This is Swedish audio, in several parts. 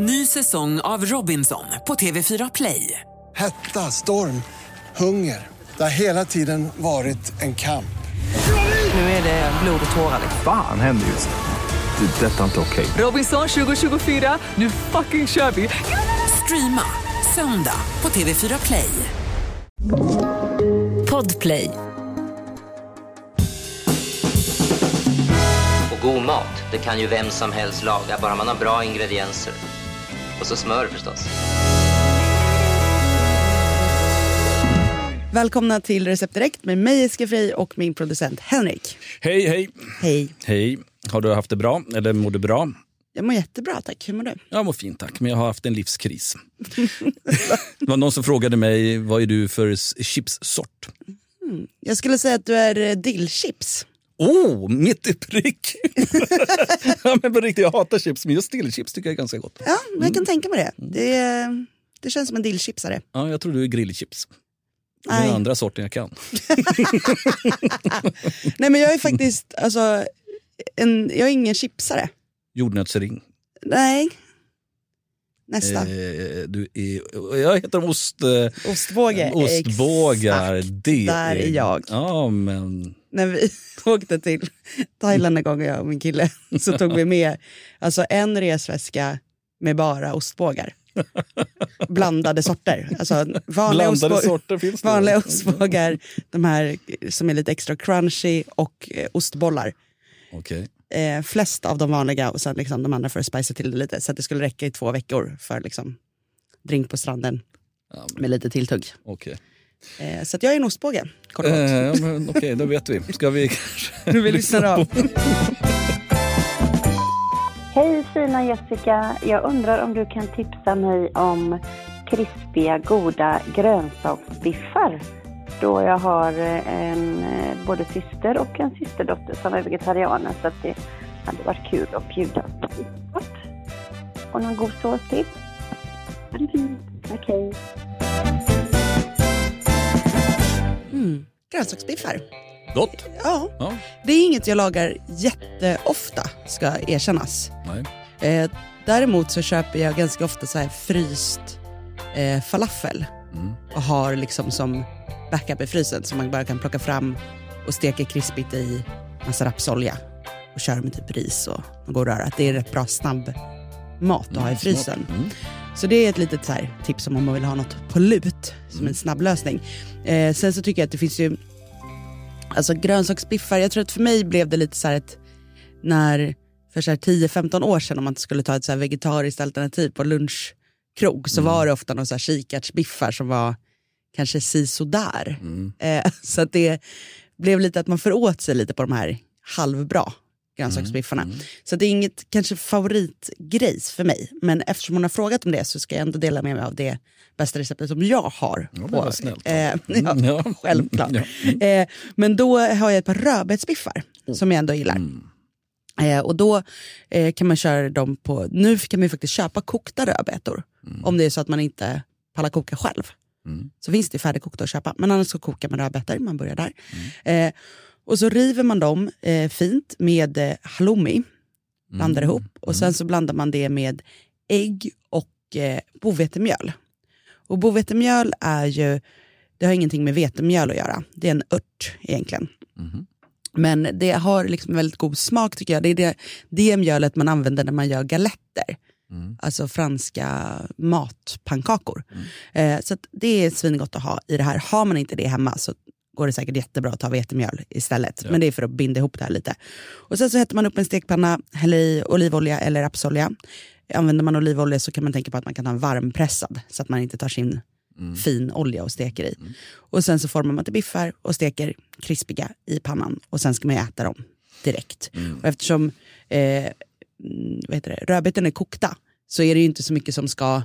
Ny säsong av Robinson på TV4 Play. Hetta, storm, hunger. Det har hela tiden varit en kamp. Nu är det blod och tårar. Fan händer just nu. Det. är Detta är inte okej. Robinson 2024, nu fucking kör vi! Streama söndag på TV4 Play. Podplay. Och god mat, det kan ju vem som helst laga, bara man har bra ingredienser. Och så smör förstås. Välkomna till Recept Direkt med mig Jessica Frey och min producent Henrik. Hej, hej. Hej. Hej. Har du haft det bra? Eller mår du bra? Jag mår jättebra tack. Hur mår du? Jag mår fint tack, men jag har haft en livskris. det var någon som frågade mig, vad är du för chipssort? Jag skulle säga att du är eh, dillchips. Oh, mitt i prick! ja, men på riktigt, jag hatar chips, men just dillchips tycker jag är ganska gott. Ja, men jag kan tänka mig det. Det, är- det känns som en dillchipsare. Ja, jag tror du är grillchips. Det är den andra sorten jag kan. Nej men jag är faktiskt, alltså, en, jag är ingen chipsare. Jordnötsring. Nej. Nästa. Eh, du är, jag heter ost... Eh, Ostbåge. ostbågar. Exakt. Det Där är jag. Ja, men... När vi åkte till Thailand en gång, jag och min kille, så tog vi med alltså, en resväska med bara ostbågar. Blandade sorter. Alltså, vanliga Blandade ostbå- sorter finns det. Vanliga ostbågar, de här som är lite extra crunchy och eh, ostbollar. Okej. Eh, flest av de vanliga och sen liksom de andra för att spicea till det lite. Så att det skulle räcka i två veckor för liksom, drink på stranden Ja, men- med lite tilltugg. okej. Eh, så att jag är en ostbåge, kort och Eh, gott. ja, men Okej, då vet vi. Ska vi kanske... Nu vill lyssna av. Hej fina Jessica! Jag undrar om du kan tipsa mig om krispiga goda grönsaksbiffar. Då jag har en eh, både syster och en systerdotter som är vegetarianer så att det hade varit kul att bjuda på. Och någon god sås till. Ha det fint. Okej. Mm. Grönsaksbiffar. Gott? Ja, Ja. det är inget jag lagar jätteofta ska erkännas. Nej. Eh, däremot så köper jag ganska ofta så här fryst eh, falafel Mm. och har liksom som backup i frysen som man bara kan plocka fram och steka krispigt i massa rapsolja och köra med typ ris och, och röra. Det är rätt bra snabb mat att ha i frysen. Mm. Så det är ett litet så här, tips om man vill ha något på lut som en snabb lösning. Eh, sen så tycker jag att det finns ju, alltså grönsaksbiffar, jag tror att för mig blev det lite så här ett, när för så här 10-15 år sedan om man skulle ta ett så här vegetariskt alternativ på lunchkrog så var det ofta här kikärtsbiffar som var kanske sisådär. Eh, så att det blev lite att man får åt sig lite på de här halvbra grönsaksbiffarna. Så det är inget kanske favoritgrejs för mig. Men eftersom hon har frågat om det så ska jag ändå dela med mig av det bästa receptet som jag har. Ja, på, snällt. eh, ja, Mm, ja. Självklart. Ja. Eh, men då har jag ett par rödbetsbiffar som jag ändå gillar. Eh, och då eh, kan man köra dem på, nu kan man faktiskt köpa kokta rödbetor. Om det är så att man inte pallar koka själv. Så finns det färdigkokta att köpa. Men annars så kokar man rödbetor, man börjar där. Eh, och så river man dem eh, fint med eh, halloumi, blandar ihop. Och sen så blandar man det med ägg och eh, bovetemjöl. Och bovetemjöl är ju, det har ingenting med vetemjöl att göra. Det är en ört egentligen. Men det har liksom väldigt god smak tycker jag. Det är det, det mjölet man använder när man gör galetter. Alltså franska matpannkakor. Eh, så det är svingott att ha i det här. Har man inte det hemma så går det säkert jättebra att ta vetemjöl istället. Men det är för att binda ihop det här lite. Och sen så hettar man upp en stekpanna, häller i olivolja eller rapsolja. Använder man olivolja så kan man tänka på att man kan ha en varmpressad så att man inte tar sin fin olja och steker i. Och sen så formar man till biffar och steker krispiga i pannan. Och sen ska man äta dem direkt. Och eftersom eh, mm, vad heter det, rödbetan är kokta så är det ju inte så mycket som ska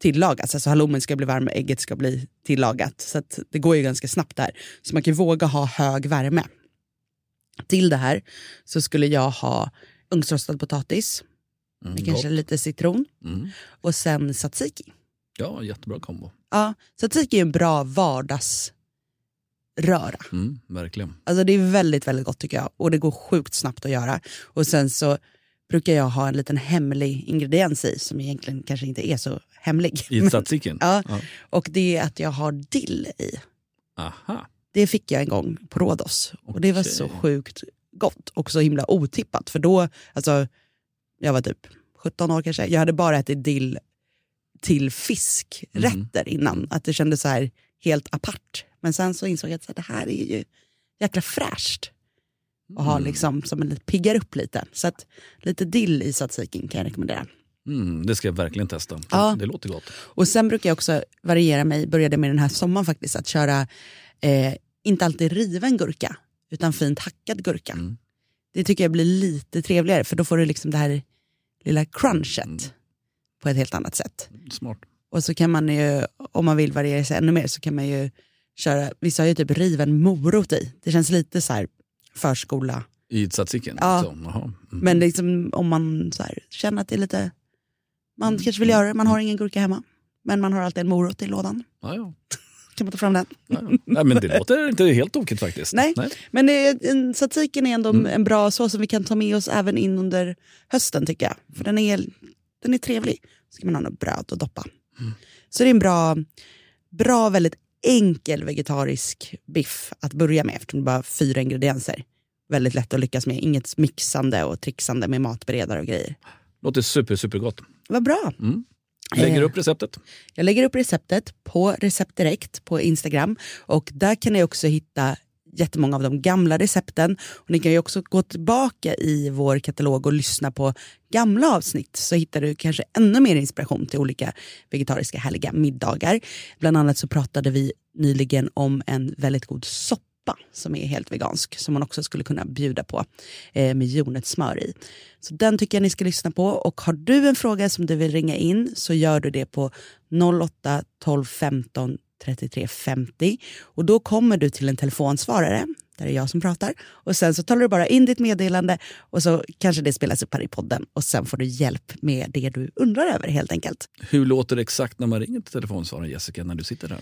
tillagas. Alltså halloumin ska bli varm och ägget ska bli tillagat. Så det går ju ganska snabbt där. Så man kan ju våga ha hög värme. Till det här så skulle jag ha ugnsrostad potatis, med kanske lite citron Mm. och sen tzatziki. Ja, jättebra kombo. Ja, tzatziki är en bra vardagsröra. Mm, verkligen. Alltså det är väldigt, väldigt gott tycker jag. Och det går sjukt snabbt att göra. Och sen så brukar jag ha en liten hemlig ingrediens i som egentligen kanske inte är så hemlig. I tzatzikin? ja, och det är att jag har dill i. Aha. Det fick jag en gång på Rhodos och det var så sjukt gott och så himla otippat för då, alltså jag var typ 17 år kanske, jag hade bara ätit dill till fiskrätter innan, att det kändes så här helt apart. Men sen så insåg jag att det här är ju jäkla fräscht och ha liksom som en piggar upp lite. Så att lite dill i tzatzikin kan jag rekommendera. Mm, det ska jag verkligen testa. Ja. Det låter gott. Och sen brukar jag också variera mig, började med den här sommaren faktiskt, att köra eh, inte alltid riven gurka, utan fint hackad gurka. Det tycker jag blir lite trevligare, för då får du liksom det här lilla crunchet på ett helt annat sätt. Smart. Och så kan man ju, om man vill variera sig ännu mer, så kan man ju köra, vissa har ju typ riven morot i. Det känns lite så här förskola. I tzatzikin? Ja. Så, jaha. Mm. Men liksom, om man här, känner att det är lite, man kanske vill göra det, man har ingen gurka hemma. Men man har alltid en morot i lådan. Ja, ja. Kan man ta fram den? Ja. Nej, men det låter inte helt tokigt faktiskt. Nej, men det är, är ändå en bra sås som vi kan ta med oss även in under hösten tycker jag. För den är, den är trevlig. Så kan man ha något bröd och doppa. Så det är en bra, bra, väldigt enkel vegetarisk biff att börja med eftersom det bara har fyra ingredienser. Väldigt lätt att lyckas med. Inget mixande och trixande med matberedare och grejer. Låter super, supergott. Vad bra. Lägger Eh, upp receptet. Jag lägger upp receptet på Recept Direkt på Instagram och där kan ni också hitta jättemånga av de gamla recepten. Och ni kan ju också gå tillbaka i vår katalog och lyssna på gamla avsnitt så hittar du kanske ännu mer inspiration till olika vegetariska härliga middagar. Bland annat så pratade vi nyligen om en väldigt god soppa som är helt vegansk som man också skulle kunna bjuda på eh, med jordnötssmör i. Så den tycker jag ni ska lyssna på och har du en fråga som du vill ringa in så gör du det på 08 12 15 33 50 och då kommer du till en telefonsvarare där det är jag som pratar och sen så talar du bara in ditt meddelande och så kanske det spelas upp här i podden och sen får du hjälp med det du undrar över helt enkelt. Hur låter det exakt när man ringer till telefonsvararen Jessica när du sitter där?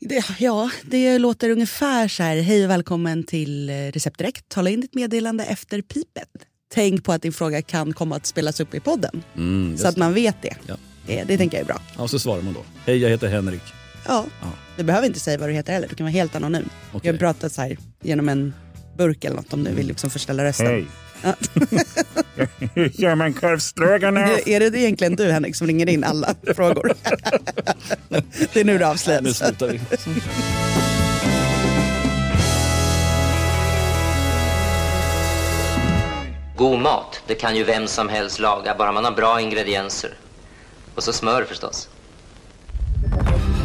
Det, ja, det låter ungefär så här. Hej och välkommen till eh, Recept Direkt. Tala in ditt meddelande efter pipet. Tänk på att din fråga kan komma att spelas upp i podden. Mm, så att man vet det. Ja. Det, det tänker jag är bra. Ja, så svarar man då. Hej, jag heter Henrik. Ja, Ja. du behöver inte säga vad du heter heller. Du kan vara helt anonym. Okej. Jag pratar så här genom en burk eller något om du vill liksom förställa rösten. Hej. Ja. Hur gör man korvstroganoff? är det egentligen du Henrik som ringer in alla frågor? det är nu det Nu avslöjas. slutar vi. God mat, det kan ju vem som helst laga, bara man har bra ingredienser. Och så smör förstås.